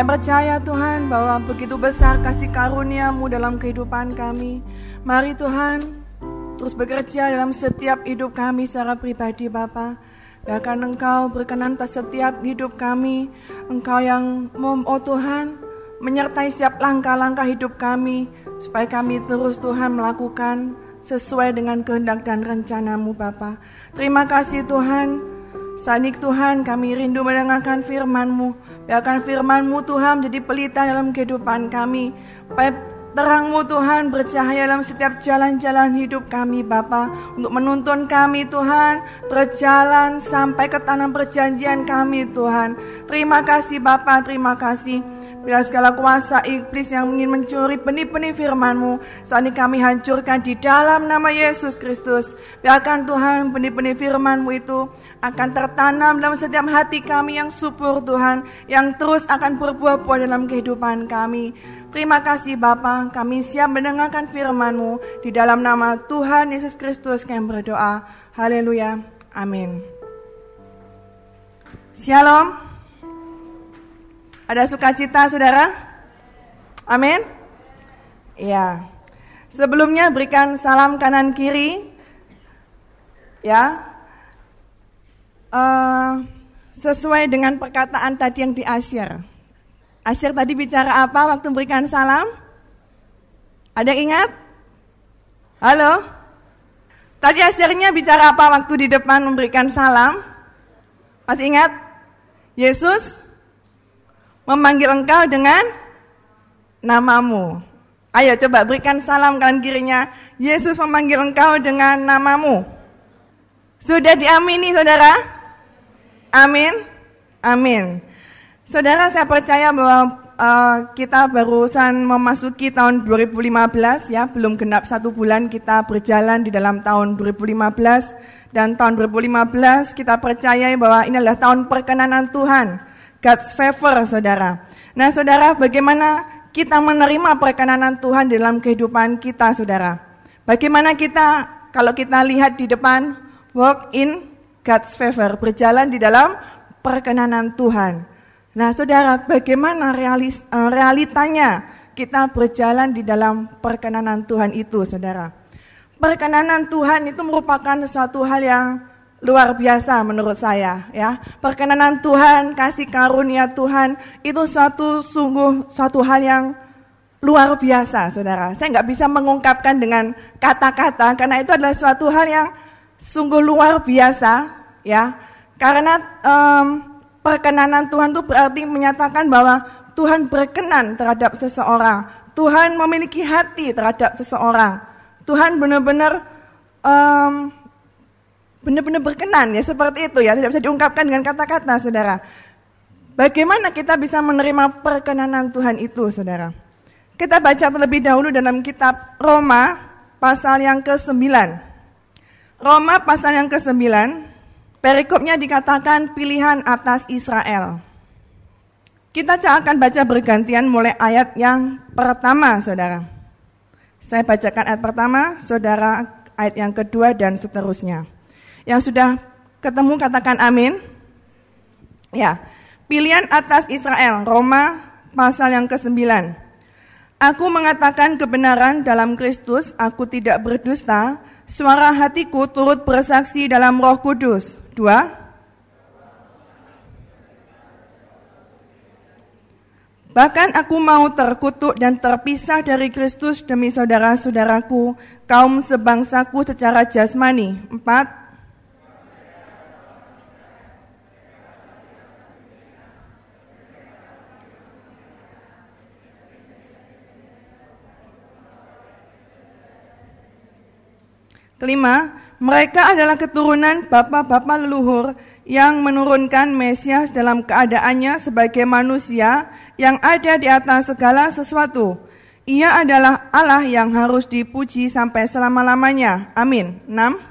Saya percaya Tuhan bahwa begitu besar kasih karuniamu dalam kehidupan kami. Mari Tuhan, terus bekerja dalam setiap hidup kami secara pribadi Bapa. Bahkan Engkau berkenan atas setiap hidup kami. Engkau yang, oh Tuhan, menyertai setiap langkah-langkah hidup kami. Supaya kami terus Tuhan melakukan sesuai dengan kehendak dan rencanamu Bapa. Terima kasih Tuhan. Ini Tuhan kami rindu mendengarkan firman-Mu. Biarkan firman-Mu Tuhan menjadi pelita dalam kehidupan kami. Supaya terang-Mu Tuhan bercahaya dalam setiap jalan-jalan hidup kami Bapa. Untuk menuntun kami Tuhan berjalan sampai ke tanah perjanjian kami Tuhan. Terima kasih Bapa, terima kasih. Bila segala kuasa iblis yang ingin mencuri benih-benih firman-Mu Saat ini kami hancurkan di dalam nama Yesus Kristus. Biarkan Tuhan benih-benih firman-Mu itu akan tertanam dalam setiap hati kami yang subur Tuhan Yang terus akan berbuah-buah dalam kehidupan kami. Terima kasih Bapa, kami siap mendengarkan firman-Mu. Di dalam nama Tuhan Yesus Kristus kami berdoa. Haleluya, amin. Shalom ada sukacita saudara? Amin? Iya. Sebelumnya berikan salam kanan kiri. Ya. Uh, sesuai dengan perkataan tadi yang di Asyir. Asyir tadi bicara apa waktu berikan salam? Ada yang ingat? Halo? Tadi Asyirnya bicara apa waktu di depan memberikan salam? Masih ingat? Yesus memanggil engkau dengan namamu. Ayo coba berikan salam kanan kirinya. Yesus memanggil engkau dengan namamu. Sudah diamini saudara? Amin. Amin. Saudara saya percaya bahwa uh, kita barusan memasuki tahun 2015 ya, belum genap satu bulan kita berjalan di dalam tahun 2015 dan tahun 2015 kita percaya bahwa ini adalah tahun perkenanan Tuhan God's favor, saudara. Nah, saudara, bagaimana kita menerima perkenanan Tuhan dalam kehidupan kita, saudara? Bagaimana kita, kalau kita lihat di depan, walk in God's favor, berjalan di dalam perkenanan Tuhan. Nah, saudara, bagaimana realis, eh, realitanya kita berjalan di dalam perkenanan Tuhan itu, saudara? Perkenanan Tuhan itu merupakan sesuatu hal yang luar biasa menurut saya ya. Perkenanan Tuhan, kasih karunia Tuhan itu suatu sungguh suatu hal yang luar biasa, saudara. Saya nggak bisa mengungkapkan dengan kata-kata karena itu adalah suatu hal yang sungguh luar biasa, ya. Karena um, perkenanan Tuhan itu berarti menyatakan bahwa Tuhan berkenan terhadap seseorang. Tuhan memiliki hati terhadap seseorang. Tuhan benar-benar benar-benar berkenan ya seperti itu ya, tidak bisa diungkapkan dengan kata-kata saudara. Bagaimana kita bisa menerima perkenanan Tuhan itu saudara? Kita baca terlebih dahulu dalam kitab Roma pasal yang ke-9. Roma pasal yang ke-9, perikopnya dikatakan pilihan atas Israel. Kita akan baca bergantian mulai ayat yang pertama, saudara. Saya bacakan ayat pertama, saudara ayat yang kedua dan seterusnya. Yang sudah ketemu katakan amin. Ya, pilihan atas Israel, Roma pasal yang ke-9. Aku mengatakan kebenaran dalam Kristus, aku tidak berdusta. Suara hatiku turut bersaksi dalam Roh Kudus. Dua. Bahkan aku mau terkutuk dan terpisah dari Kristus demi saudara-saudaraku, kaum sebangsaku secara jasmani. Empat. Kelima, mereka adalah keturunan bapak-bapak leluhur yang menurunkan Mesias dalam keadaannya sebagai manusia yang ada di atas segala sesuatu. Ia adalah Allah yang harus dipuji sampai selama-lamanya. Amin. 6.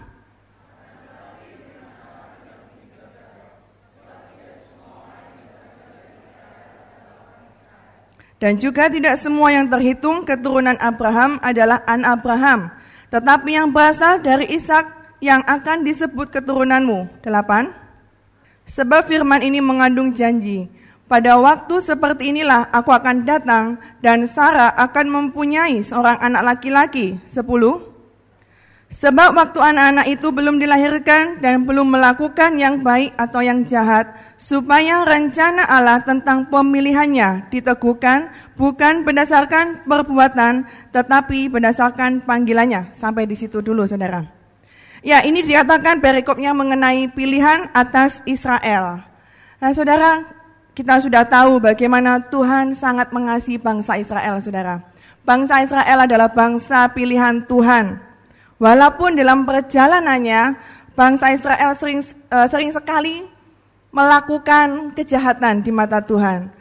Dan juga tidak semua yang terhitung keturunan Abraham adalah anak Abraham tetapi yang berasal dari Ishak yang akan disebut keturunanmu. Delapan. Sebab firman ini mengandung janji Pada waktu seperti inilah aku akan datang dan Sarah akan mempunyai seorang anak laki-laki. Sepuluh. Sebab waktu anak-anak itu belum dilahirkan dan belum melakukan yang baik atau yang jahat, supaya rencana Allah tentang pemilihannya diteguhkan bukan berdasarkan perbuatan, tetapi berdasarkan panggilannya. Sampai di situ dulu, saudara. Ya, ini dikatakan perikopnya mengenai pilihan atas Israel. Nah, saudara, kita sudah tahu bagaimana Tuhan sangat mengasihi bangsa Israel, saudara. Bangsa Israel adalah bangsa pilihan Tuhan. Walaupun dalam perjalanannya, bangsa Israel sering, uh, sering sekali melakukan kejahatan di mata Tuhan.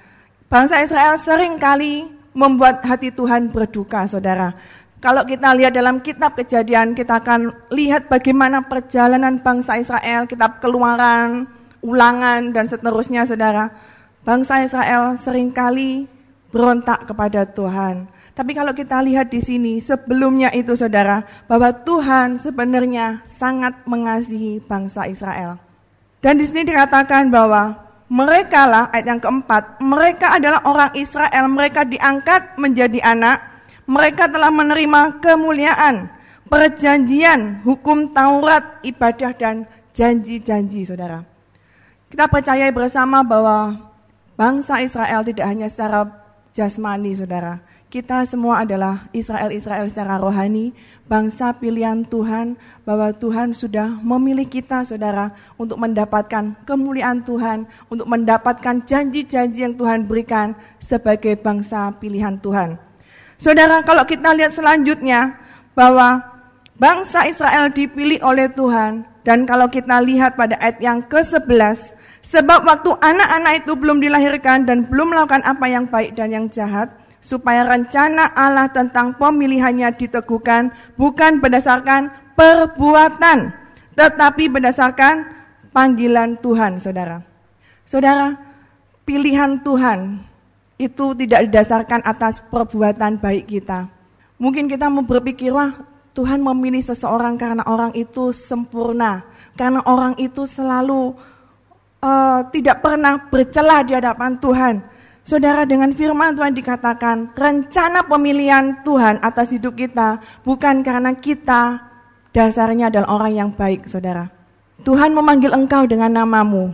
Bangsa Israel sering kali membuat hati Tuhan berduka, saudara. Kalau kita lihat dalam kitab kejadian, kita akan lihat bagaimana perjalanan bangsa Israel, kitab keluaran, ulangan, dan seterusnya, saudara bangsa Israel sering kali berontak kepada Tuhan. Tapi kalau kita lihat di sini, sebelumnya itu saudara, bahwa Tuhan sebenarnya sangat mengasihi bangsa Israel. Dan di sini dikatakan bahwa mereka lah, ayat yang keempat, mereka adalah orang Israel, mereka diangkat menjadi anak, mereka telah menerima kemuliaan, perjanjian, hukum Taurat, ibadah, dan janji-janji saudara. Kita percaya bersama bahwa Bangsa Israel tidak hanya secara jasmani, saudara. Kita semua adalah Israel-Israel secara rohani, bangsa pilihan Tuhan, bahwa Tuhan sudah memilih kita, saudara, untuk mendapatkan kemuliaan Tuhan, untuk mendapatkan janji-janji yang Tuhan berikan sebagai bangsa pilihan Tuhan. Saudara, kalau kita lihat selanjutnya, bahwa bangsa Israel dipilih oleh Tuhan, dan kalau kita lihat pada ayat yang ke-11, Sebab waktu anak-anak itu belum dilahirkan dan belum melakukan apa yang baik dan yang jahat, supaya rencana Allah tentang pemilihannya diteguhkan bukan berdasarkan perbuatan, tetapi berdasarkan panggilan Tuhan, saudara. Saudara, pilihan Tuhan itu tidak didasarkan atas perbuatan baik kita. Mungkin kita mau berpikir, wah Tuhan memilih seseorang karena orang itu sempurna, karena orang itu selalu uh, tidak pernah bercelah di hadapan Tuhan. Saudara dengan firman Tuhan dikatakan rencana pemilihan Tuhan atas hidup kita bukan karena kita dasarnya adalah orang yang baik, saudara. Tuhan memanggil engkau dengan namamu,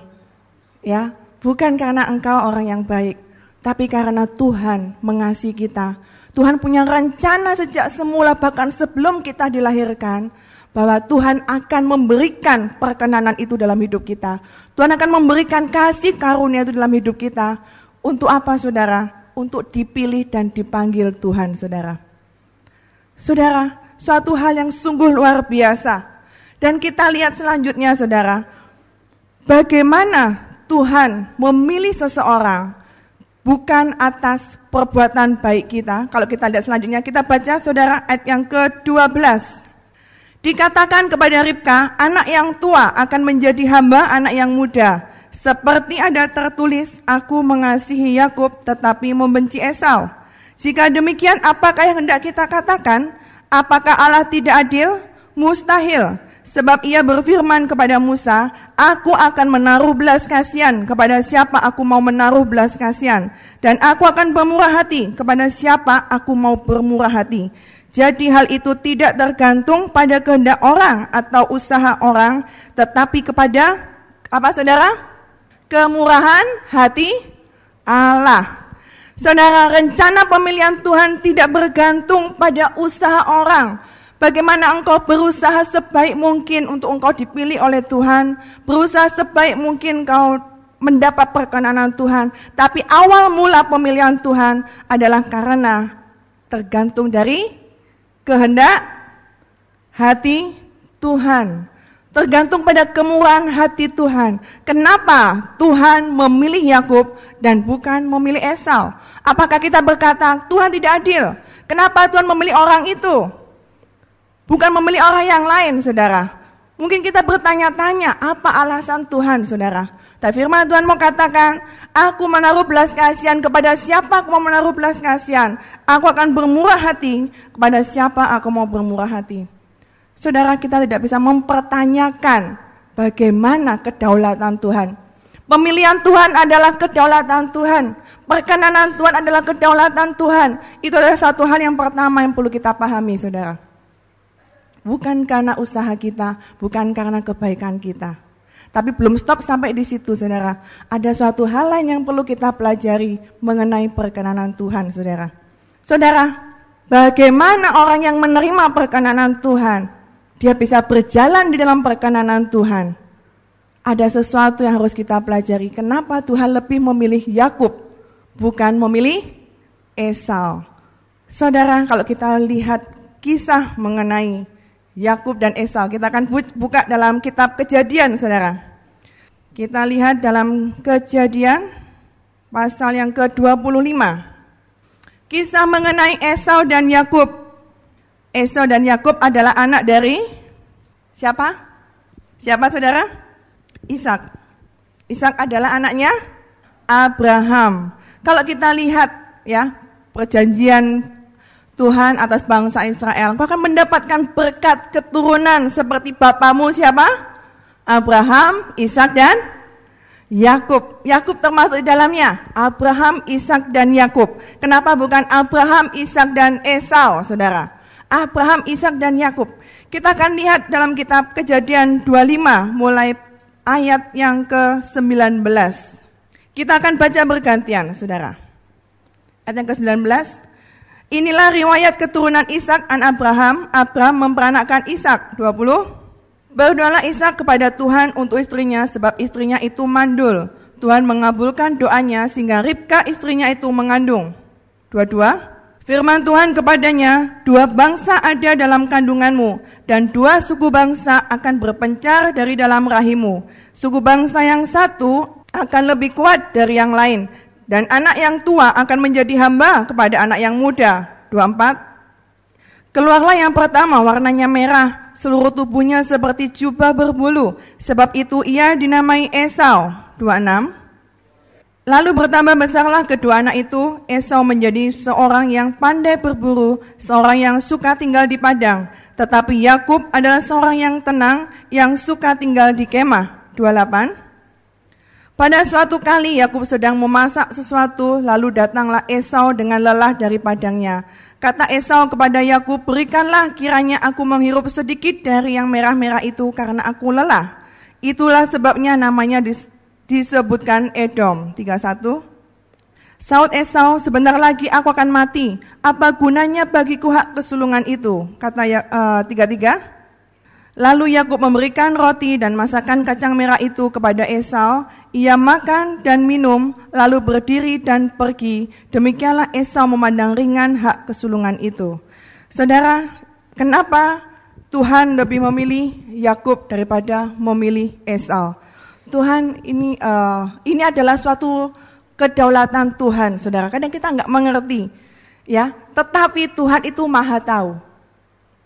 ya, bukan karena engkau orang yang baik, tapi karena Tuhan mengasihi kita. Tuhan punya rencana sejak semula bahkan sebelum kita dilahirkan bahwa Tuhan akan memberikan perkenanan itu dalam hidup kita. Tuhan akan memberikan kasih karunia itu dalam hidup kita. Untuk apa saudara? Untuk dipilih dan dipanggil Tuhan saudara. Saudara, suatu hal yang sungguh luar biasa. Dan kita lihat selanjutnya saudara. Bagaimana Tuhan memilih seseorang bukan atas perbuatan baik kita. Kalau kita lihat selanjutnya, kita baca saudara ayat yang ke-12. Dikatakan kepada Ribka, anak yang tua akan menjadi hamba anak yang muda. Seperti ada tertulis, aku mengasihi Yakub tetapi membenci Esau. Jika demikian, apakah yang hendak kita katakan? Apakah Allah tidak adil? Mustahil. Sebab ia berfirman kepada Musa, aku akan menaruh belas kasihan kepada siapa aku mau menaruh belas kasihan. Dan aku akan bermurah hati kepada siapa aku mau bermurah hati. Jadi hal itu tidak tergantung pada kehendak orang atau usaha orang, tetapi kepada apa saudara? Kemurahan hati Allah. Saudara, rencana pemilihan Tuhan tidak bergantung pada usaha orang. Bagaimana engkau berusaha sebaik mungkin untuk engkau dipilih oleh Tuhan, berusaha sebaik mungkin engkau mendapat perkenanan Tuhan, tapi awal mula pemilihan Tuhan adalah karena tergantung dari kehendak hati Tuhan. Tergantung pada kemurahan hati Tuhan. Kenapa Tuhan memilih Yakub dan bukan memilih Esau? Apakah kita berkata Tuhan tidak adil? Kenapa Tuhan memilih orang itu? Bukan memilih orang yang lain, saudara. Mungkin kita bertanya-tanya, apa alasan Tuhan, saudara? Tapi firman Tuhan mau katakan, aku menaruh belas kasihan kepada siapa aku mau menaruh belas kasihan. Aku akan bermurah hati kepada siapa aku mau bermurah hati. Saudara kita tidak bisa mempertanyakan bagaimana kedaulatan Tuhan. Pemilihan Tuhan adalah kedaulatan Tuhan. Perkenanan Tuhan adalah kedaulatan Tuhan. Itu adalah satu hal yang pertama yang perlu kita pahami, saudara. Bukan karena usaha kita, bukan karena kebaikan kita. Tapi belum stop sampai di situ, saudara. Ada suatu hal lain yang perlu kita pelajari mengenai perkenanan Tuhan, saudara. Saudara, bagaimana orang yang menerima perkenanan Tuhan, dia bisa berjalan di dalam perkenanan Tuhan. Ada sesuatu yang harus kita pelajari. Kenapa Tuhan lebih memilih Yakub bukan memilih Esau. Saudara, kalau kita lihat kisah mengenai Yakub dan Esau, kita akan buka dalam kitab Kejadian, Saudara. Kita lihat dalam Kejadian pasal yang ke-25. Kisah mengenai Esau dan Yakub. Esau dan Yakub adalah anak dari siapa? Siapa Saudara? Ishak. Ishak adalah anaknya Abraham. Kalau kita lihat ya perjanjian Tuhan atas bangsa Israel, kau akan mendapatkan berkat keturunan seperti bapamu siapa? Abraham, Ishak dan Yakub. Yakub termasuk di dalamnya. Abraham, Ishak dan Yakub. Kenapa bukan Abraham, Ishak dan Esau, Saudara? Abraham, Ishak dan Yakub. Kita akan lihat dalam kitab Kejadian 25 mulai ayat yang ke-19. Kita akan baca bergantian, saudara. Ayat yang ke-19. Inilah riwayat keturunan Ishak an Abraham. Abraham memperanakkan Ishak. 20. Berdoalah Ishak kepada Tuhan untuk istrinya sebab istrinya itu mandul. Tuhan mengabulkan doanya sehingga Ribka istrinya itu mengandung. 22. Firman Tuhan kepadanya, dua bangsa ada dalam kandunganmu, dan dua suku bangsa akan berpencar dari dalam rahimu. Suku bangsa yang satu akan lebih kuat dari yang lain dan anak yang tua akan menjadi hamba kepada anak yang muda. 24 Keluarlah yang pertama warnanya merah, seluruh tubuhnya seperti jubah berbulu, sebab itu ia dinamai Esau. 26 Lalu bertambah besarlah kedua anak itu, Esau menjadi seorang yang pandai berburu, seorang yang suka tinggal di padang, tetapi Yakub adalah seorang yang tenang, yang suka tinggal di kemah. 28 pada suatu kali Yakub sedang memasak sesuatu, lalu datanglah Esau dengan lelah dari padangnya. Kata Esau kepada Yakub, "Berikanlah kiranya aku menghirup sedikit dari yang merah-merah itu karena aku lelah." Itulah sebabnya namanya disebutkan Edom. 31 Saud Esau, sebentar lagi aku akan mati. Apa gunanya bagiku hak kesulungan itu? Kata uh, tiga tiga. Lalu Yakub memberikan roti dan masakan kacang merah itu kepada Esau. Ia makan dan minum, lalu berdiri dan pergi. Demikianlah Esau memandang ringan hak kesulungan itu. Saudara, kenapa Tuhan lebih memilih Yakub daripada memilih Esau? Tuhan ini uh, ini adalah suatu kedaulatan Tuhan, saudara. Kadang kita nggak mengerti, ya. Tetapi Tuhan itu maha tahu.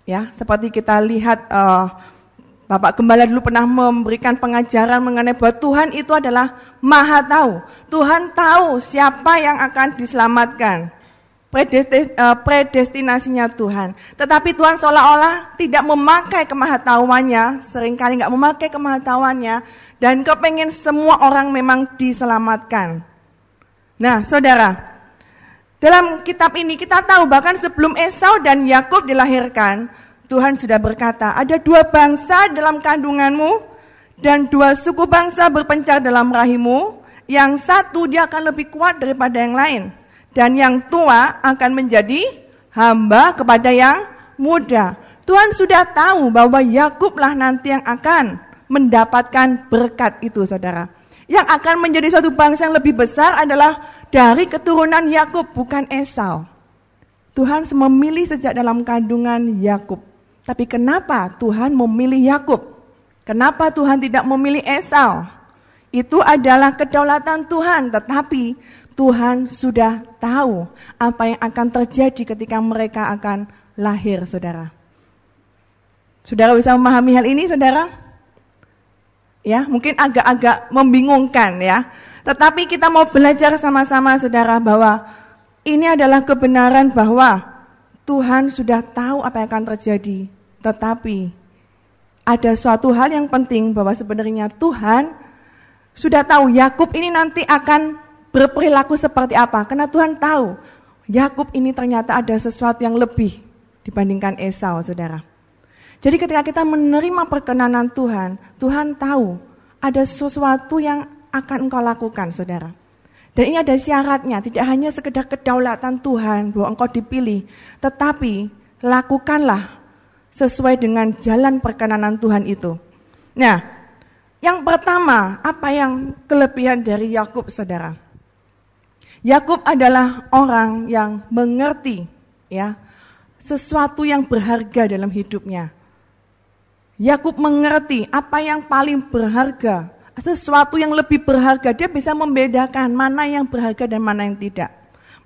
Ya, seperti kita lihat uh, Bapak Gembala dulu pernah memberikan pengajaran mengenai bahwa Tuhan itu adalah maha tahu. Tuhan tahu siapa yang akan diselamatkan. Eh, predestinasinya Tuhan. Tetapi Tuhan seolah-olah tidak memakai kemahatauannya, sering kali nggak memakai kemahatauannya, dan kepengen semua orang memang diselamatkan. Nah, saudara, dalam kitab ini kita tahu bahkan sebelum Esau dan Yakub dilahirkan, Tuhan sudah berkata, ada dua bangsa dalam kandunganmu dan dua suku bangsa berpencar dalam rahimu. Yang satu dia akan lebih kuat daripada yang lain. Dan yang tua akan menjadi hamba kepada yang muda. Tuhan sudah tahu bahwa Yakublah nanti yang akan mendapatkan berkat itu saudara. Yang akan menjadi suatu bangsa yang lebih besar adalah dari keturunan Yakub bukan Esau. Tuhan memilih sejak dalam kandungan Yakub. Tapi kenapa Tuhan memilih Yakub? Kenapa Tuhan tidak memilih Esau? Itu adalah kedaulatan Tuhan, tetapi Tuhan sudah tahu apa yang akan terjadi ketika mereka akan lahir, saudara. Saudara bisa memahami hal ini, saudara? Ya, mungkin agak-agak membingungkan ya. Tetapi kita mau belajar sama-sama saudara bahwa ini adalah kebenaran bahwa Tuhan sudah tahu apa yang akan terjadi. Tetapi ada suatu hal yang penting bahwa sebenarnya Tuhan sudah tahu Yakub ini nanti akan berperilaku seperti apa. Karena Tuhan tahu Yakub ini ternyata ada sesuatu yang lebih dibandingkan Esau, saudara. Jadi ketika kita menerima perkenanan Tuhan, Tuhan tahu ada sesuatu yang akan engkau lakukan, saudara. Dan ini ada syaratnya, tidak hanya sekedar kedaulatan Tuhan bahwa engkau dipilih, tetapi lakukanlah sesuai dengan jalan perkenanan Tuhan itu. Nah, yang pertama, apa yang kelebihan dari Yakub, saudara? Yakub adalah orang yang mengerti, ya, sesuatu yang berharga dalam hidupnya. Yakub mengerti apa yang paling berharga, sesuatu yang lebih berharga. Dia bisa membedakan mana yang berharga dan mana yang tidak.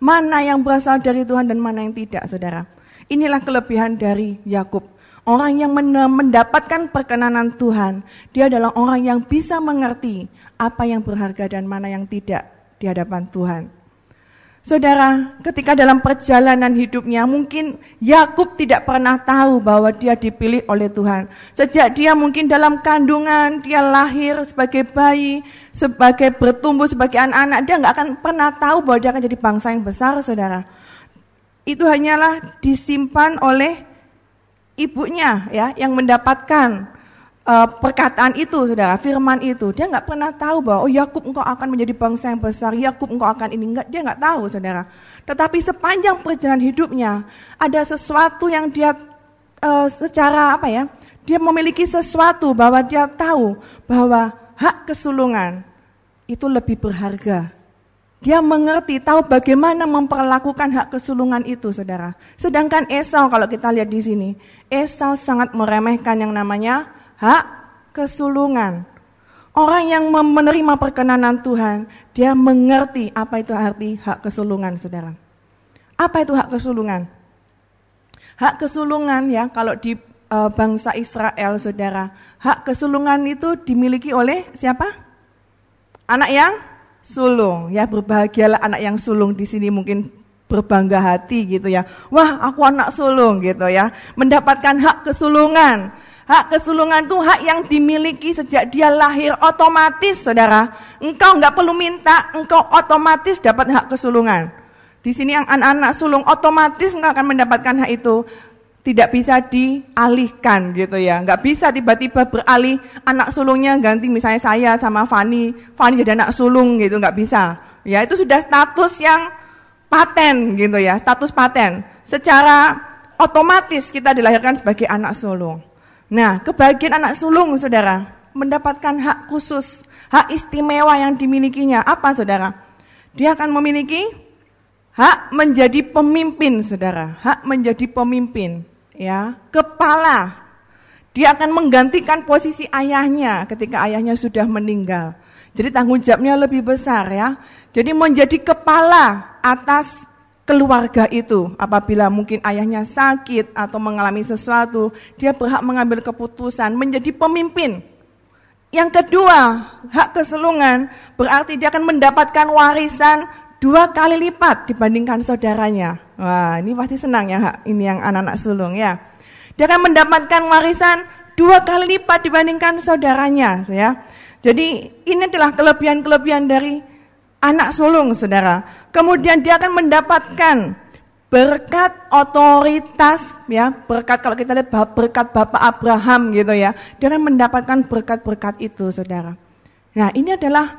Mana yang berasal dari Tuhan dan mana yang tidak, saudara. Inilah kelebihan dari Yakub. Orang yang mendapatkan perkenanan Tuhan, dia adalah orang yang bisa mengerti apa yang berharga dan mana yang tidak di hadapan Tuhan. Saudara, ketika dalam perjalanan hidupnya mungkin Yakub tidak pernah tahu bahwa dia dipilih oleh Tuhan. Sejak dia mungkin dalam kandungan, dia lahir sebagai bayi, sebagai bertumbuh sebagai anak-anak, dia nggak akan pernah tahu bahwa dia akan jadi bangsa yang besar, saudara. Itu hanyalah disimpan oleh ibunya ya yang mendapatkan uh, perkataan itu, saudara, firman itu, dia nggak pernah tahu bahwa oh Yakub engkau akan menjadi bangsa yang besar, Yakub engkau akan ini, enggak, dia nggak tahu, saudara. Tetapi sepanjang perjalanan hidupnya ada sesuatu yang dia uh, secara apa ya, dia memiliki sesuatu bahwa dia tahu bahwa hak kesulungan itu lebih berharga. Dia mengerti, tahu bagaimana memperlakukan hak kesulungan itu, saudara. Sedangkan Esau, kalau kita lihat di sini, Esau sangat meremehkan yang namanya hak kesulungan. Orang yang menerima perkenanan Tuhan, dia mengerti apa itu arti hak kesulungan, saudara. Apa itu hak kesulungan? Hak kesulungan ya, kalau di e, bangsa Israel, saudara, hak kesulungan itu dimiliki oleh siapa? Anak yang sulung. Ya, berbahagialah anak yang sulung di sini mungkin berbangga hati gitu ya. Wah, aku anak sulung gitu ya. Mendapatkan hak kesulungan. Hak kesulungan itu hak yang dimiliki sejak dia lahir otomatis, saudara. Engkau nggak perlu minta, engkau otomatis dapat hak kesulungan. Di sini yang anak-anak sulung otomatis engkau akan mendapatkan hak itu. Tidak bisa dialihkan gitu ya. Nggak bisa tiba-tiba beralih anak sulungnya ganti misalnya saya sama Fani. Fani jadi anak sulung gitu, nggak bisa. Ya itu sudah status yang paten gitu ya, status paten. Secara otomatis kita dilahirkan sebagai anak sulung. Nah, kebahagiaan anak sulung, saudara, mendapatkan hak khusus, hak istimewa yang dimilikinya. Apa, saudara? Dia akan memiliki hak menjadi pemimpin, saudara. Hak menjadi pemimpin, ya, kepala. Dia akan menggantikan posisi ayahnya ketika ayahnya sudah meninggal. Jadi tanggung jawabnya lebih besar ya. Jadi menjadi kepala atas keluarga itu. Apabila mungkin ayahnya sakit atau mengalami sesuatu, dia berhak mengambil keputusan menjadi pemimpin. Yang kedua, hak keselungan berarti dia akan mendapatkan warisan dua kali lipat dibandingkan saudaranya. Wah, ini pasti senang ya hak ini yang anak-anak sulung ya. Dia akan mendapatkan warisan dua kali lipat dibandingkan saudaranya, ya. Jadi ini adalah kelebihan-kelebihan dari anak sulung, saudara. Kemudian dia akan mendapatkan berkat otoritas, ya berkat kalau kita lihat berkat Bapak Abraham gitu ya, dia akan mendapatkan berkat-berkat itu, saudara. Nah ini adalah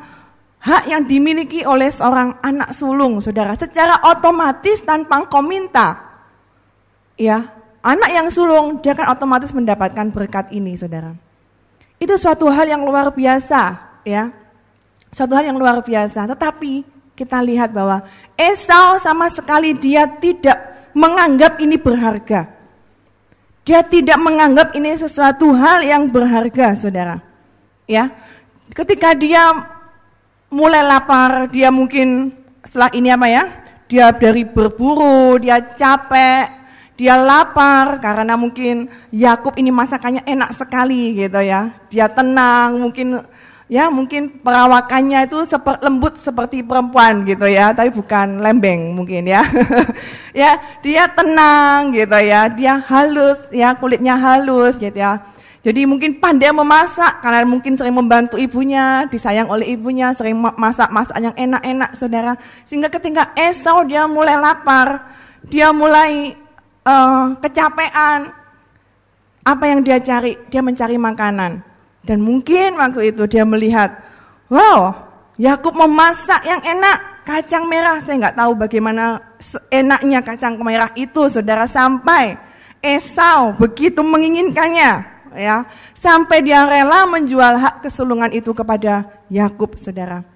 hak yang dimiliki oleh seorang anak sulung, saudara, secara otomatis tanpa engkau minta. Ya, anak yang sulung dia akan otomatis mendapatkan berkat ini, saudara. Itu suatu hal yang luar biasa, ya. Suatu hal yang luar biasa. Tetapi kita lihat bahwa Esau sama sekali dia tidak menganggap ini berharga. Dia tidak menganggap ini sesuatu hal yang berharga, saudara. Ya, ketika dia mulai lapar, dia mungkin setelah ini apa ya? Dia dari berburu, dia capek, dia lapar karena mungkin Yakub ini masakannya enak sekali gitu ya. Dia tenang, mungkin ya mungkin perawakannya itu seper, lembut seperti perempuan gitu ya, tapi bukan lembeng mungkin ya. ya, dia tenang gitu ya, dia halus ya, kulitnya halus gitu ya. Jadi mungkin pandai memasak karena mungkin sering membantu ibunya, disayang oleh ibunya, sering masak-masak yang enak-enak saudara. Sehingga ketika Esau dia mulai lapar, dia mulai uh, kecapean. Apa yang dia cari? Dia mencari makanan. Dan mungkin waktu itu dia melihat, wow, Yakub memasak yang enak, kacang merah. Saya nggak tahu bagaimana enaknya kacang merah itu, saudara. Sampai Esau begitu menginginkannya, ya. Sampai dia rela menjual hak kesulungan itu kepada Yakub saudara.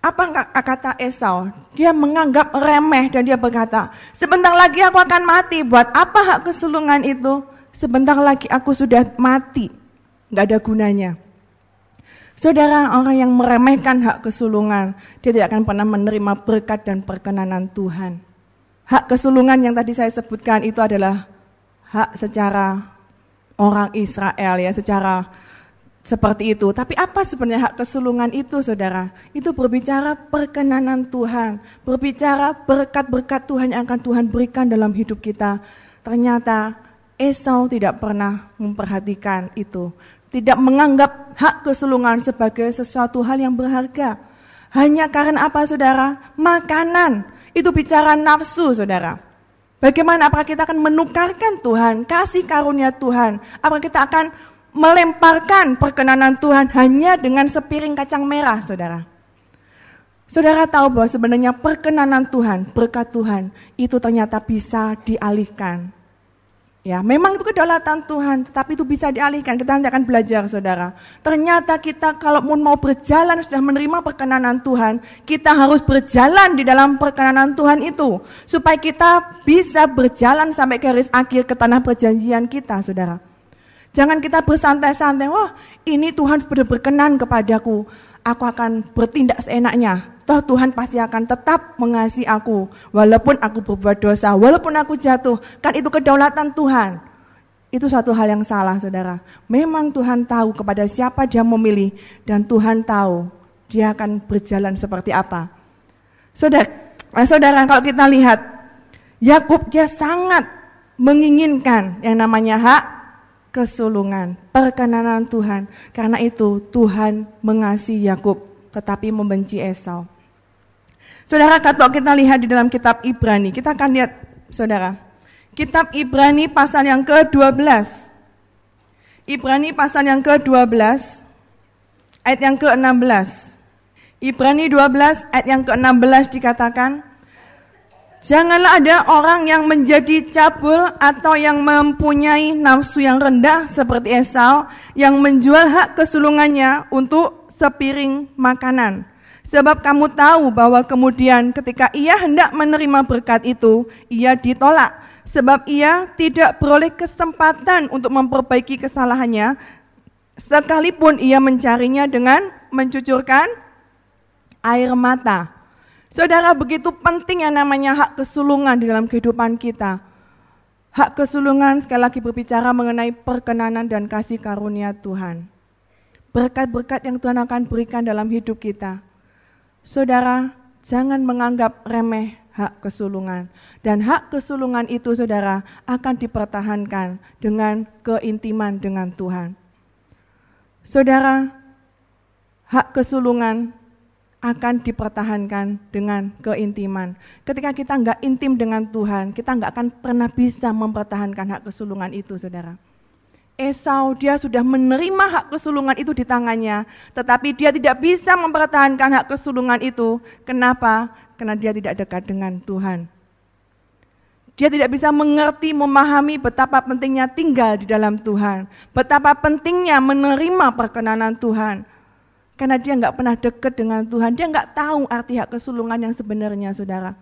Apa kata Esau? Dia menganggap remeh dan dia berkata sebentar lagi aku akan mati. Buat apa hak kesulungan itu? Sebentar lagi aku sudah mati nggak ada gunanya Saudara, orang yang meremehkan hak kesulungan, dia tidak akan pernah menerima berkat dan perkenanan Tuhan. Hak kesulungan yang tadi saya sebutkan itu adalah hak secara orang Israel ya secara seperti itu. Tapi apa sebenarnya hak kesulungan itu saudara? Itu berbicara perkenanan Tuhan, berbicara berkat-berkat Tuhan yang akan Tuhan berikan dalam hidup kita. Ternyata Esau tidak pernah memperhatikan itu. Tidak menganggap hak kesulungan sebagai sesuatu hal yang berharga. Hanya karena apa saudara? Makanan. Itu bicara nafsu saudara. Bagaimana apakah kita akan menukarkan Tuhan, kasih karunia Tuhan? Apakah kita akan melemparkan perkenanan Tuhan hanya dengan sepiring kacang merah, saudara? Saudara tahu bahwa sebenarnya perkenanan Tuhan, berkat Tuhan, itu ternyata bisa dialihkan Ya, memang itu kedaulatan Tuhan, tetapi itu bisa dialihkan. Kita nanti akan belajar, saudara. Ternyata kita kalau mau berjalan sudah menerima perkenanan Tuhan, kita harus berjalan di dalam perkenanan Tuhan itu, supaya kita bisa berjalan sampai garis akhir ke tanah perjanjian kita, saudara. Jangan kita bersantai-santai, wah ini Tuhan sudah berkenan kepadaku, aku akan bertindak seenaknya toh Tuhan pasti akan tetap mengasihi aku walaupun aku berbuat dosa, walaupun aku jatuh, kan itu kedaulatan Tuhan. Itu suatu hal yang salah, Saudara. Memang Tuhan tahu kepada siapa dia memilih dan Tuhan tahu dia akan berjalan seperti apa. Saudara, eh, saudara kalau kita lihat Yakub dia sangat menginginkan yang namanya hak kesulungan, perkenanan Tuhan. Karena itu Tuhan mengasihi Yakub tetapi membenci Esau. Saudara, kalau kita lihat di dalam kitab Ibrani, kita akan lihat, saudara, kitab Ibrani pasal yang ke-12. Ibrani pasal yang ke-12, ayat yang ke-16. Ibrani 12 ayat yang ke-16 dikatakan, Janganlah ada orang yang menjadi cabul atau yang mempunyai nafsu yang rendah seperti Esau yang menjual hak kesulungannya untuk sepiring makanan Sebab kamu tahu bahwa kemudian ketika ia hendak menerima berkat itu, ia ditolak. Sebab ia tidak beroleh kesempatan untuk memperbaiki kesalahannya, sekalipun ia mencarinya dengan mencucurkan air mata. Saudara, begitu penting yang namanya hak kesulungan di dalam kehidupan kita. Hak kesulungan sekali lagi berbicara mengenai perkenanan dan kasih karunia Tuhan. Berkat-berkat yang Tuhan akan berikan dalam hidup kita Saudara, jangan menganggap remeh hak kesulungan. Dan hak kesulungan itu saudara akan dipertahankan dengan keintiman dengan Tuhan. Saudara, hak kesulungan akan dipertahankan dengan keintiman. Ketika kita nggak intim dengan Tuhan, kita nggak akan pernah bisa mempertahankan hak kesulungan itu, saudara. Esau dia sudah menerima hak kesulungan itu di tangannya, tetapi dia tidak bisa mempertahankan hak kesulungan itu. Kenapa? Karena dia tidak dekat dengan Tuhan. Dia tidak bisa mengerti, memahami betapa pentingnya tinggal di dalam Tuhan, betapa pentingnya menerima perkenanan Tuhan. Karena dia nggak pernah dekat dengan Tuhan, dia nggak tahu arti hak kesulungan yang sebenarnya, saudara.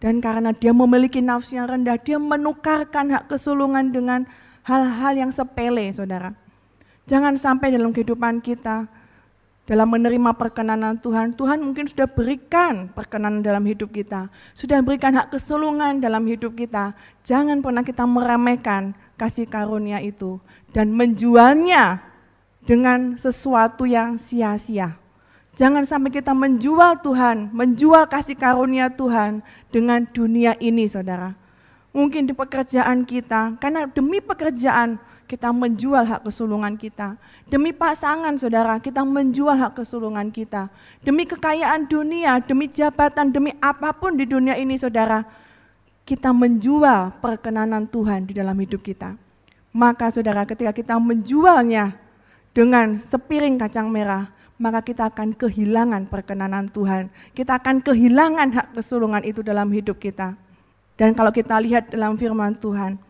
Dan karena dia memiliki nafsu yang rendah, dia menukarkan hak kesulungan dengan hal-hal yang sepele, saudara. Jangan sampai dalam kehidupan kita, dalam menerima perkenanan Tuhan, Tuhan mungkin sudah berikan perkenanan dalam hidup kita, sudah berikan hak kesulungan dalam hidup kita. Jangan pernah kita meremehkan kasih karunia itu dan menjualnya dengan sesuatu yang sia-sia. Jangan sampai kita menjual Tuhan, menjual kasih karunia Tuhan dengan dunia ini, saudara. mungkin di pekerjaan kita, karena demi pekerjaan kita menjual hak kesulungan kita. Demi pasangan saudara, kita menjual hak kesulungan kita. Demi kekayaan dunia, demi jabatan, demi apa pun di dunia ini saudara, kita menjual perkenanan Tuhan di dalam hidup kita. Maka saudara ketika kita menjualnya dengan sepiring kacang merah, maka kita akan kehilangan perkenanan Tuhan. Kita akan kehilangan hak kesulungan itu dalam hidup kita. Dan kalau kita lihat dalam firman Tuhan,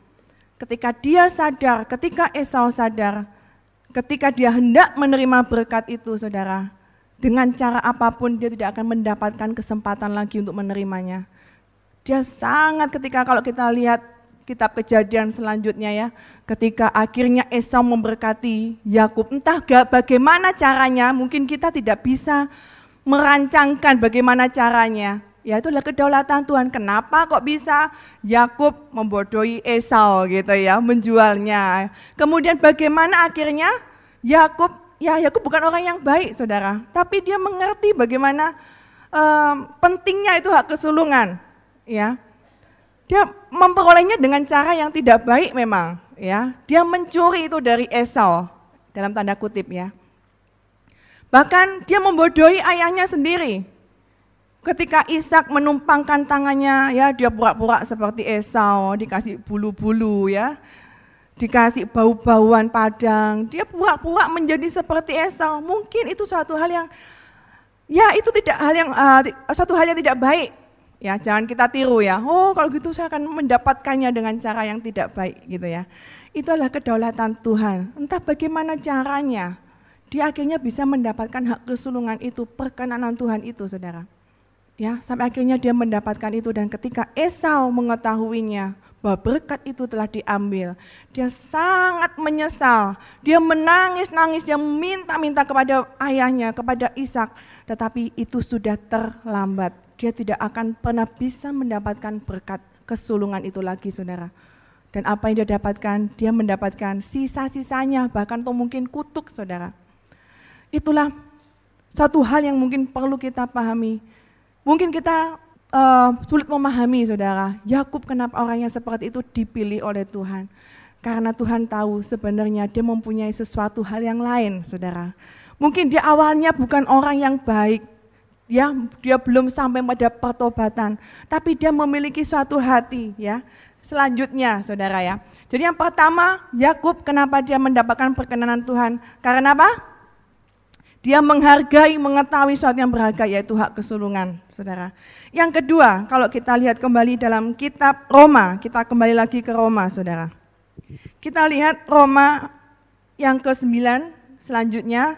ketika dia sadar, ketika Esau sadar, ketika dia hendak menerima berkat itu, saudara, dengan cara apa pun dia tidak akan mendapatkan kesempatan lagi untuk menerimanya. Dia sangat ketika kalau kita lihat kitab kejadian selanjutnya ya, ketika akhirnya Esau memberkati Yakub, entah gak bagaimana caranya, mungkin kita tidak bisa merancangkan bagaimana caranya, Ya itulah kedaulatan Tuhan. Kenapa kok bisa Yakub membodohi Esau gitu ya, menjualnya. Kemudian bagaimana akhirnya Yakub, ya Yakub bukan orang yang baik saudara, tapi dia mengerti bagaimana um, pentingnya itu hak kesulungan. Ya, dia memperolehnya dengan cara yang tidak baik memang. Ya, dia mencuri itu dari Esau dalam tanda kutip ya. Bahkan dia membodohi ayahnya sendiri. Ketika Ishak menumpangkan tangannya, ya dia pura-pura seperti Esau, dikasih bulu-bulu ya, dikasih bau-bauan padang, dia pura-pura menjadi seperti Esau. Mungkin itu suatu hal yang, ya itu tidak hal yang uh, suatu hal yang tidak baik. Ya jangan kita tiru ya. Oh kalau gitu saya akan mendapatkannya dengan cara yang tidak baik gitu ya. Itulah kedaulatan Tuhan. Entah bagaimana caranya, dia akhirnya bisa mendapatkan hak kesulungan itu, perkenanan Tuhan itu, saudara. Ya, sampai akhirnya dia mendapatkan itu dan ketika Esau mengetahuinya bahwa berkat itu telah diambil, dia sangat menyesal. Dia menangis-nangis, dia minta-minta kepada ayahnya, kepada Ishak, tetapi itu sudah terlambat. Dia tidak akan pernah bisa mendapatkan berkat kesulungan itu lagi, Saudara. Dan apa yang dia dapatkan? Dia mendapatkan sisa-sisanya, bahkan atau mungkin kutuk, Saudara. Itulah satu hal yang mungkin perlu kita pahami Mungkin kita uh, sulit memahami saudara, Yakub kenapa orangnya seperti itu dipilih oleh Tuhan. Karena Tuhan tahu sebenarnya dia mempunyai sesuatu hal yang lain saudara. Mungkin dia awalnya bukan orang yang baik, ya dia belum sampai pada pertobatan, tapi dia memiliki suatu hati ya. Selanjutnya saudara ya. Jadi yang pertama Yakub kenapa dia mendapatkan perkenanan Tuhan? Karena apa? Dia menghargai, mengetahui sesuatu yang berharga yaitu hak kesulungan, saudara. Yang kedua, kalau kita lihat kembali dalam kitab Roma, kita kembali lagi ke Roma, saudara. Kita lihat Roma yang ke-9 selanjutnya,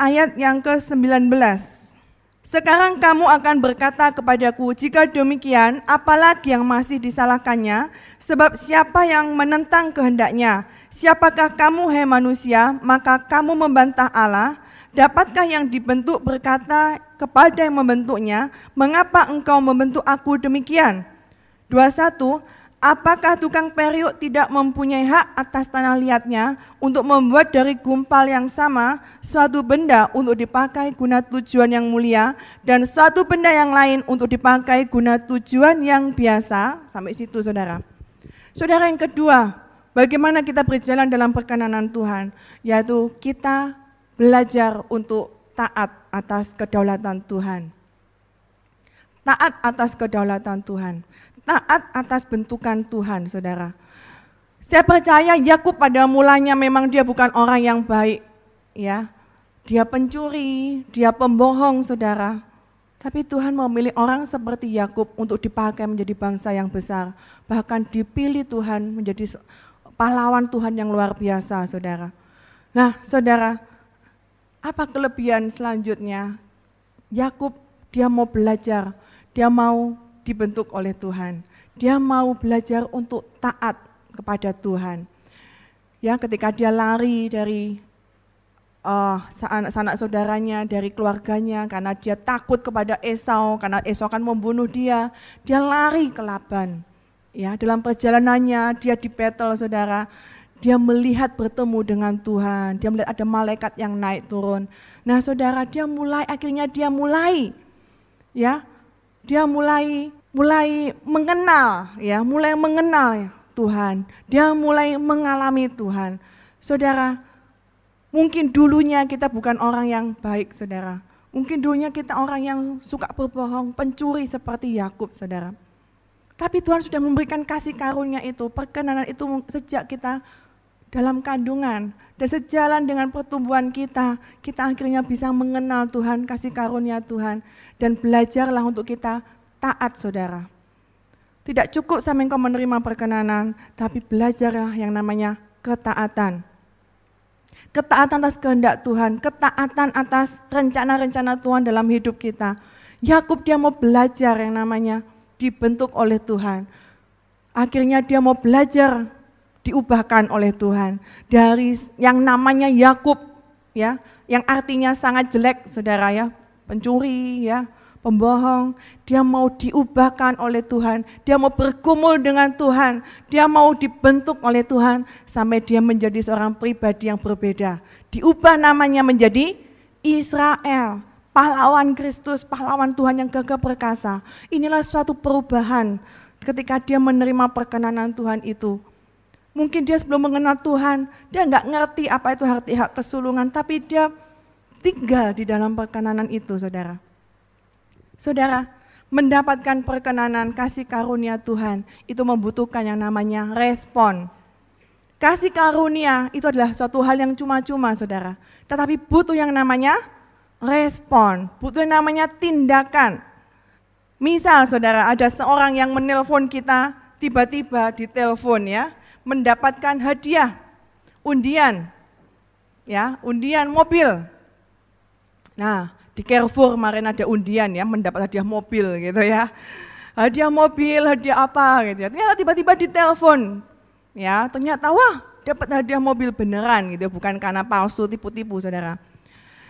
ayat yang ke-19. Sekarang kamu akan berkata kepadaku, jika demikian, apalagi yang masih disalahkannya, sebab siapa yang menentang kehendaknya, siapakah kamu, hai manusia, maka kamu membantah Allah, Dapatkah yang dibentuk berkata kepada yang membentuknya, mengapa engkau membentuk aku demikian? 21. Apakah tukang periuk tidak mempunyai hak atas tanah liatnya untuk membuat dari gumpal yang sama suatu benda untuk dipakai guna tujuan yang mulia dan suatu benda yang lain untuk dipakai guna tujuan yang biasa? Sampai situ saudara. Saudara yang kedua, bagaimana kita berjalan dalam perkenanan Tuhan? Yaitu kita belajar untuk taat atas kedaulatan Tuhan. Taat atas kedaulatan Tuhan. Taat atas bentukan Tuhan, saudara. Saya percaya Yakub pada mulanya memang dia bukan orang yang baik, ya. Dia pencuri, dia pembohong, saudara. Tapi Tuhan memilih orang seperti Yakub untuk dipakai menjadi bangsa yang besar. Bahkan dipilih Tuhan menjadi pahlawan Tuhan yang luar biasa, saudara. Nah, saudara, apa kelebihan selanjutnya? Yakub dia mau belajar, dia mau dibentuk oleh Tuhan. Dia mau belajar untuk taat kepada Tuhan. Ya, ketika dia lari dari uh, sanak-sanak saudaranya, dari keluarganya, karena dia takut kepada Esau, karena Esau akan membunuh dia, dia lari ke Laban. Ya, dalam perjalanannya dia di battle saudara, dia melihat bertemu dengan Tuhan, dia melihat ada malaikat yang naik turun. Nah saudara, dia mulai, akhirnya dia mulai, ya, dia mulai mulai mengenal ya, mulai mengenal Tuhan. Dia mulai mengalami Tuhan. Saudara, mungkin dulunya kita bukan orang yang baik, Saudara. Mungkin dulunya kita orang yang suka berbohong, pencuri seperti Yakub, Saudara. Tapi Tuhan sudah memberikan kasih karunia itu, perkenanan itu sejak kita dalam kandungan. Dan sejalan dengan pertumbuhan kita, kita akhirnya bisa mengenal Tuhan, kasih karunia Tuhan. Dan belajarlah untuk kita taat saudara. Tidak cukup sampai engkau menerima perkenanan, tapi belajarlah yang namanya ketaatan. Ketaatan atas kehendak Tuhan, ketaatan atas rencana-rencana Tuhan dalam hidup kita. Yakub dia mau belajar yang namanya dibentuk oleh Tuhan. Akhirnya dia mau belajar diubahkan oleh Tuhan dari yang namanya Yakub ya, yang artinya sangat jelek Saudara ya, pencuri ya, pembohong, dia mau diubahkan oleh Tuhan, dia mau berkumul dengan Tuhan, dia mau dibentuk oleh Tuhan sampai dia menjadi seorang pribadi yang berbeda. Diubah namanya menjadi Israel, pahlawan Kristus, pahlawan Tuhan yang gagah perkasa. Inilah suatu perubahan ketika dia menerima perkenanan Tuhan itu. Mungkin dia sebelum mengenal Tuhan, dia nggak ngerti apa itu hati hak kesulungan, tapi dia tinggal di dalam perkenanan itu, saudara. Saudara, mendapatkan perkenanan kasih karunia Tuhan itu membutuhkan yang namanya respon. Kasih karunia itu adalah suatu hal yang cuma-cuma saudara. Tetapi butuh yang namanya respon, butuh yang namanya tindakan. Misal saudara ada seorang yang menelpon kita tiba-tiba di telepon ya, mendapatkan hadiah, undian, ya undian mobil. Nah di Carrefour kemarin ada undian ya, mendapat hadiah mobil gitu ya. Hadiah mobil, hadiah apa gitu ya. Ternyata tiba-tiba ditelepon. Ya, ternyata wah, dapat hadiah mobil beneran gitu, bukan karena palsu tipu-tipu Saudara.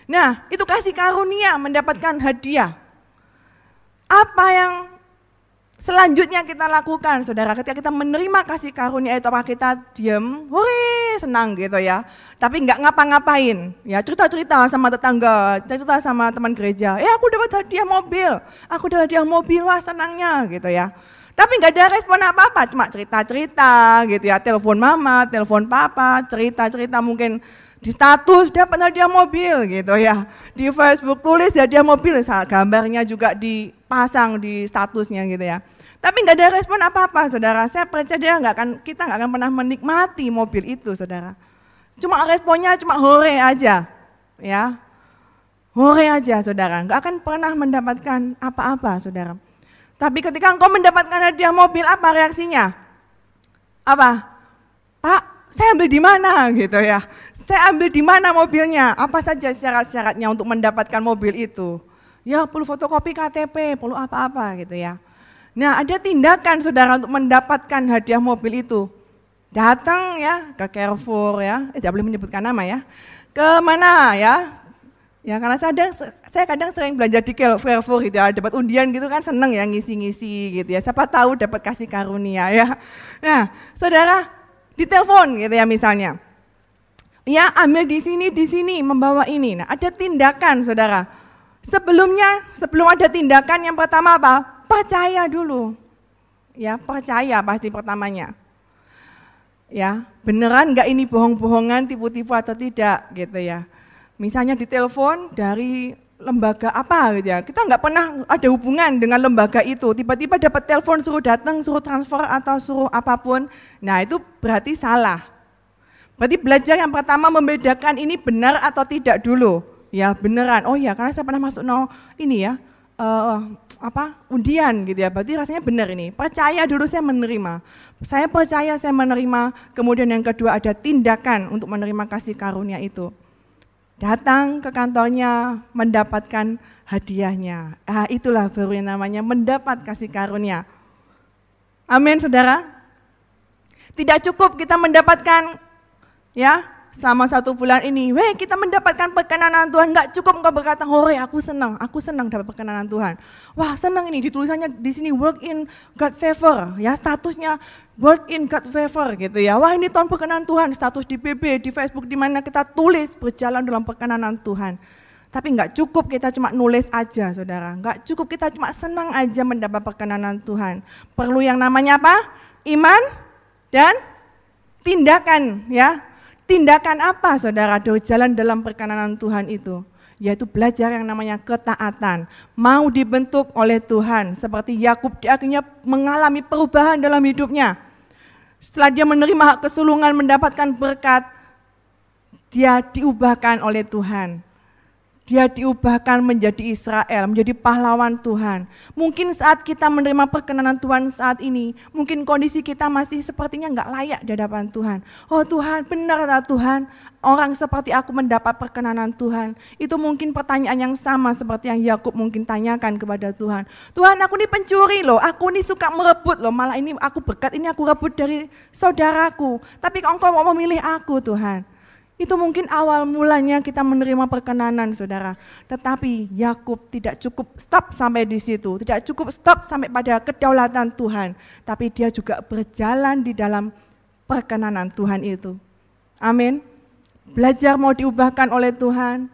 Nah, itu kasih karunia mendapatkan hadiah. Apa yang selanjutnya kita lakukan, saudara? Ketika kita menerima kasih karunia itu, apa kita diam, woi senang gitu ya tapi nggak ngapa-ngapain. Ya cerita-cerita sama tetangga, cerita sama teman gereja. Eh aku dapat hadiah mobil, aku dapat hadiah mobil, wah senangnya gitu ya. Tapi nggak ada respon apa-apa, cuma cerita-cerita gitu ya, telepon mama, telepon papa, cerita-cerita mungkin di status dapat hadiah mobil gitu ya. Di Facebook tulis hadiah mobil, gambarnya juga dipasang di statusnya gitu ya. Tapi nggak ada respon apa-apa, saudara. Saya percaya nggak akan kita nggak akan pernah menikmati mobil itu, saudara. Cuma responnya cuma hore aja. Ya. Hore aja saudara, nggak akan pernah mendapatkan apa-apa saudara. Tapi ketika engkau mendapatkan hadiah mobil, apa reaksinya? Apa? Pak, saya ambil di mana gitu ya? Saya ambil di mana mobilnya? Apa saja syarat-syaratnya untuk mendapatkan mobil itu? Ya perlu fotokopi KTP, perlu apa-apa gitu ya. Nah ada tindakan saudara untuk mendapatkan hadiah mobil itu. Datang ya ke Carrefour ya, eh, tidak boleh menyebutkan nama ya, ke mana ya, ya karena saya kadang, saya kadang sering belanja di Carrefour gitu ya, dapat undian gitu kan seneng ya ngisi-ngisi gitu ya, siapa tahu dapat kasih karunia ya. Nah saudara ditelepon gitu ya misalnya, ya ambil di sini, di sini, membawa ini. Nah ada tindakan saudara, sebelumnya sebelum ada tindakan yang pertama apa? Percaya dulu, ya percaya pasti pertamanya. Ya beneran nggak ini bohong-bohongan tipu-tipu atau tidak gitu ya. Misalnya ditelepon dari lembaga apa gitu ya. Kita nggak pernah ada hubungan dengan lembaga itu. Tiba-tiba dapat telepon suruh datang suruh transfer atau suruh apa pun. Nah itu berarti salah. Berarti belajar yang pertama membedakan ini benar atau tidak dulu. Ya beneran. Oh ya karena saya pernah masuk no ini ya uh, apa undian gitu ya. Berarti rasanya benar ini. Percaya dulu saya menerima. Saya percaya saya menerima. Kemudian yang kedua ada tindakan untuk menerima kasih karunia itu. Datang ke kantornya mendapatkan hadiahnya. Ah, itulah baru yang namanya mendapat kasih karunia. Amin, saudara. Tidak cukup kita mendapatkan ya selama satu bulan ini, weh kita mendapatkan perkenanan Tuhan, nggak cukup engkau berkata, hore aku senang, aku senang dapat perkenanan Tuhan. Wah senang ini, ditulisannya di sini work in God favor, ya statusnya work in God favor gitu ya. Wah ini tahun perkenanan Tuhan, status di PB, di Facebook, di mana kita tulis berjalan dalam perkenanan Tuhan. Tapi nggak cukup kita cuma nulis aja, saudara. Nggak cukup kita cuma senang aja mendapat perkenanan Tuhan. Perlu yang namanya apa? Iman dan tindakan, ya. Tindakan apa, saudara? Jalan dalam perkenanan Tuhan itu yaitu belajar yang namanya ketaatan. Mau dibentuk oleh Tuhan, seperti Yakub dia akhirnya mengalami perubahan dalam hidupnya. Setelah dia menerima kesulungan mendapatkan berkat, dia diubahkan oleh Tuhan. Dia diubahkan menjadi Israel, menjadi pahlawan Tuhan. Mungkin saat kita menerima perkenanan Tuhan saat ini, mungkin kondisi kita masih sepertinya nggak layak di hadapan Tuhan. Oh Tuhan, benar tak Tuhan? Orang seperti aku mendapat perkenanan Tuhan. Itu mungkin pertanyaan yang sama seperti yang Yakub mungkin tanyakan kepada Tuhan. Tuhan, aku ini pencuri loh, aku ini suka merebut loh, malah ini aku berkat ini aku rebut dari saudaraku. Tapi engkau mau memilih aku Tuhan. Itu mungkin awal mulanya kita menerima perkenanan saudara. Tetapi Yakub tidak cukup stop sampai di situ. Tidak cukup stop sampai pada kedaulatan Tuhan. Tapi dia juga berjalan di dalam perkenanan Tuhan itu. Amin. Belajar mau diubahkan oleh Tuhan.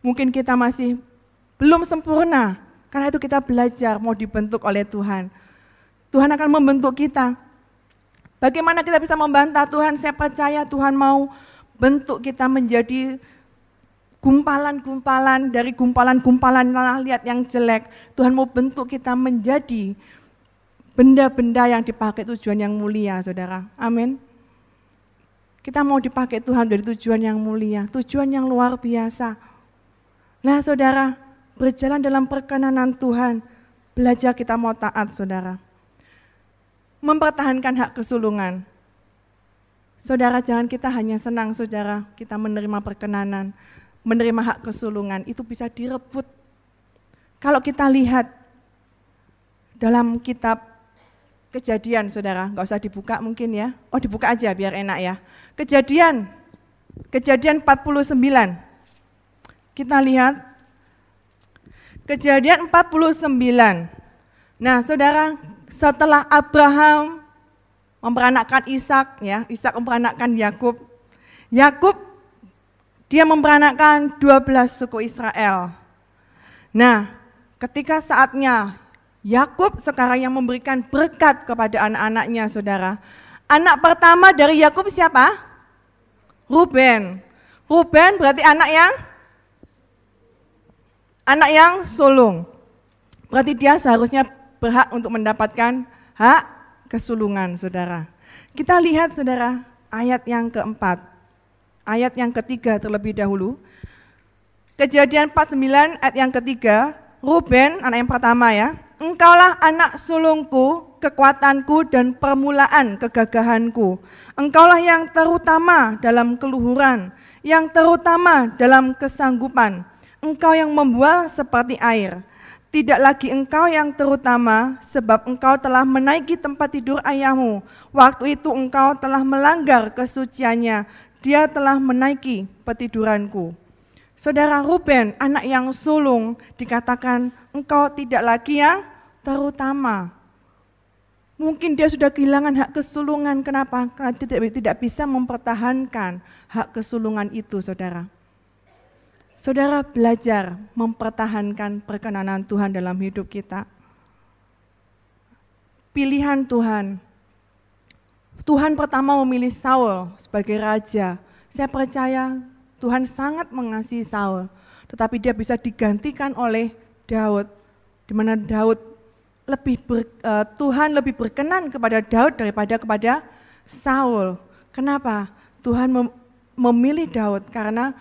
Mungkin kita masih belum sempurna. Karena itu kita belajar mau dibentuk oleh Tuhan. Tuhan akan membentuk kita. Bagaimana kita bisa membantah Tuhan? Saya percaya Tuhan mau bentuk kita menjadi gumpalan-gumpalan dari gumpalan-gumpalan tanah liat yang jelek. Tuhan mau bentuk kita menjadi benda-benda yang dipakai tujuan yang mulia, saudara. Amin. Kita mau dipakai Tuhan dari tujuan yang mulia, tujuan yang luar biasa. Nah saudara, berjalan dalam perkenanan Tuhan, belajar kita mau taat saudara. Mempertahankan hak kesulungan, Saudara, jangan kita hanya senang, saudara, kita menerima perkenanan, menerima hak kesulungan, itu bisa direbut. Kalau kita lihat dalam kitab kejadian, saudara, nggak usah dibuka mungkin ya. Oh dibuka aja biar enak ya. Kejadian, kejadian 49. Kita lihat, kejadian 49. Nah saudara, setelah Abraham memperanakkan Ishak ya, Ishak memperanakkan Yakub. Yakub dia memperanakkan 12 suku Israel. Nah, ketika saatnya Yakub sekarang yang memberikan berkat kepada anak-anaknya, Saudara. Anak pertama dari Yakub siapa? Ruben. Ruben berarti anak yang anak yang sulung. Berarti dia seharusnya berhak untuk mendapatkan hak kesulungan, saudara. Kita lihat, saudara, ayat yang keempat. Ayat yang ketiga terlebih dahulu. Kejadian 49 ayat yang ketiga, Ruben, anak yang pertama ya, Engkaulah anak sulungku, kekuatanku dan permulaan kegagahanku. Engkaulah yang terutama dalam keluhuran, yang terutama dalam kesanggupan. Engkau yang membual seperti air, tidak lagi engkau yang terutama, sebab engkau telah menaiki tempat tidur ayahmu. Waktu itu engkau telah melanggar kesuciannya. Dia telah menaiki petiduranku. Saudara Ruben, anak yang sulung, dikatakan engkau tidak lagi yang terutama. Mungkin dia sudah kehilangan hak kesulungan. Kenapa? Karena tidak, tidak bisa mempertahankan hak kesulungan itu, saudara. Saudara belajar mempertahankan perkenanan Tuhan dalam hidup kita. Pilihan Tuhan. Tuhan pertama memilih Saul sebagai raja. Saya percaya Tuhan sangat mengasihi Saul, tetapi dia bisa digantikan oleh Daud, di mana Daud lebih ber, uh, Tuhan lebih berkenan kepada Daud daripada kepada Saul. Kenapa? Tuhan mem memilih Daud karena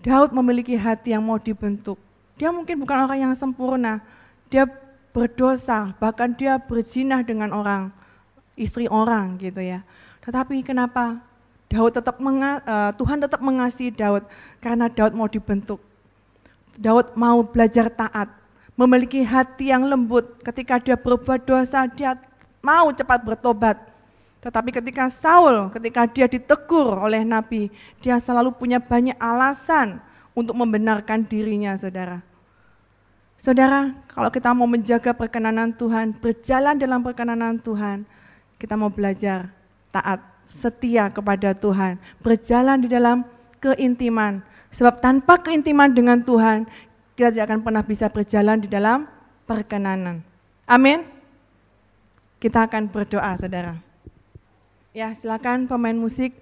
Daud memiliki hati yang mau dibentuk. Dia mungkin bukan orang yang sempurna. Dia berdosa, bahkan dia berzinah dengan orang, istri orang gitu ya. Tetapi kenapa Daud tetap menga, uh, Tuhan tetap mengasihi Daud karena Daud mau dibentuk. Daud mau belajar taat, memiliki hati yang lembut. Ketika dia berbuat dosa, dia mau cepat bertobat. Tetapi ketika Saul, ketika dia ditegur oleh Nabi, dia selalu punya banyak alasan untuk membenarkan dirinya, saudara. Saudara, kalau kita mau menjaga perkenanan Tuhan, berjalan dalam perkenanan Tuhan, kita mau belajar taat, setia kepada Tuhan, berjalan di dalam keintiman. Sebab tanpa keintiman dengan Tuhan, kita tidak akan pernah bisa berjalan di dalam perkenanan. Amin. Kita akan berdoa, saudara. Ya, silakan pemain musik.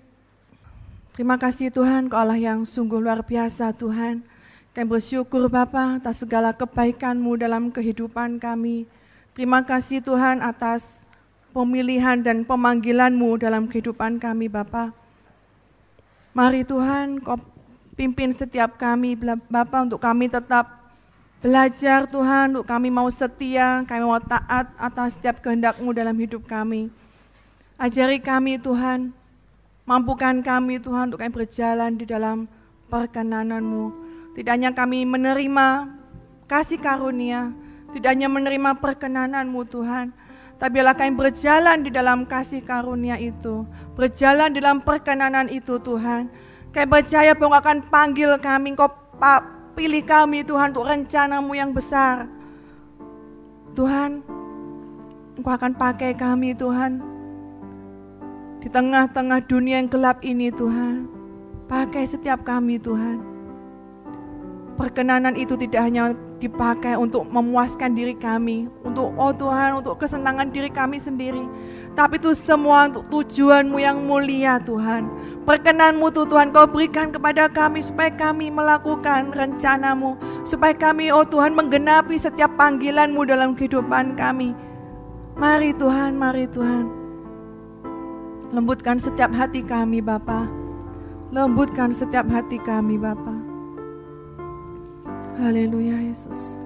Terima kasih Tuhan, Kau Allah yang sungguh luar biasa Tuhan. Kami bersyukur Bapa atas segala kebaikan-Mu dalam kehidupan kami. Terima kasih Tuhan atas pemilihan dan pemanggilan-Mu dalam kehidupan kami Bapa. Mari Tuhan Kau pimpin setiap kami Bapa untuk kami tetap belajar Tuhan, untuk kami mau setia, kami mau taat atas setiap kehendak-Mu dalam hidup kami. Ajari kami Tuhan, mampukan kami Tuhan untuk kami berjalan di dalam perkenanan-Mu tidak hanya kami menerima kasih karunia, tidak hanya menerima perkenananmu Tuhan, tapi biarlah kami berjalan di dalam kasih karunia itu, berjalan di dalam perkenanan itu Tuhan. Kami percaya bahwa akan panggil kami, Engkau pilih kami Tuhan untuk rencanamu yang besar. Tuhan, Engkau akan pakai kami Tuhan, di tengah-tengah dunia yang gelap ini Tuhan. Pakai setiap kami Tuhan perkenanan itu tidak hanya dipakai untuk memuaskan diri kami, untuk oh Tuhan, untuk kesenangan diri kami sendiri. Tapi itu semua untuk tujuanmu yang mulia Tuhan. Perkenanmu tuh Tuhan kau berikan kepada kami supaya kami melakukan rencanamu. Supaya kami oh Tuhan menggenapi setiap panggilanmu dalam kehidupan kami. Mari Tuhan, mari Tuhan. Lembutkan setiap hati kami Bapa. Lembutkan setiap hati kami Bapak. Haleluya Yesus.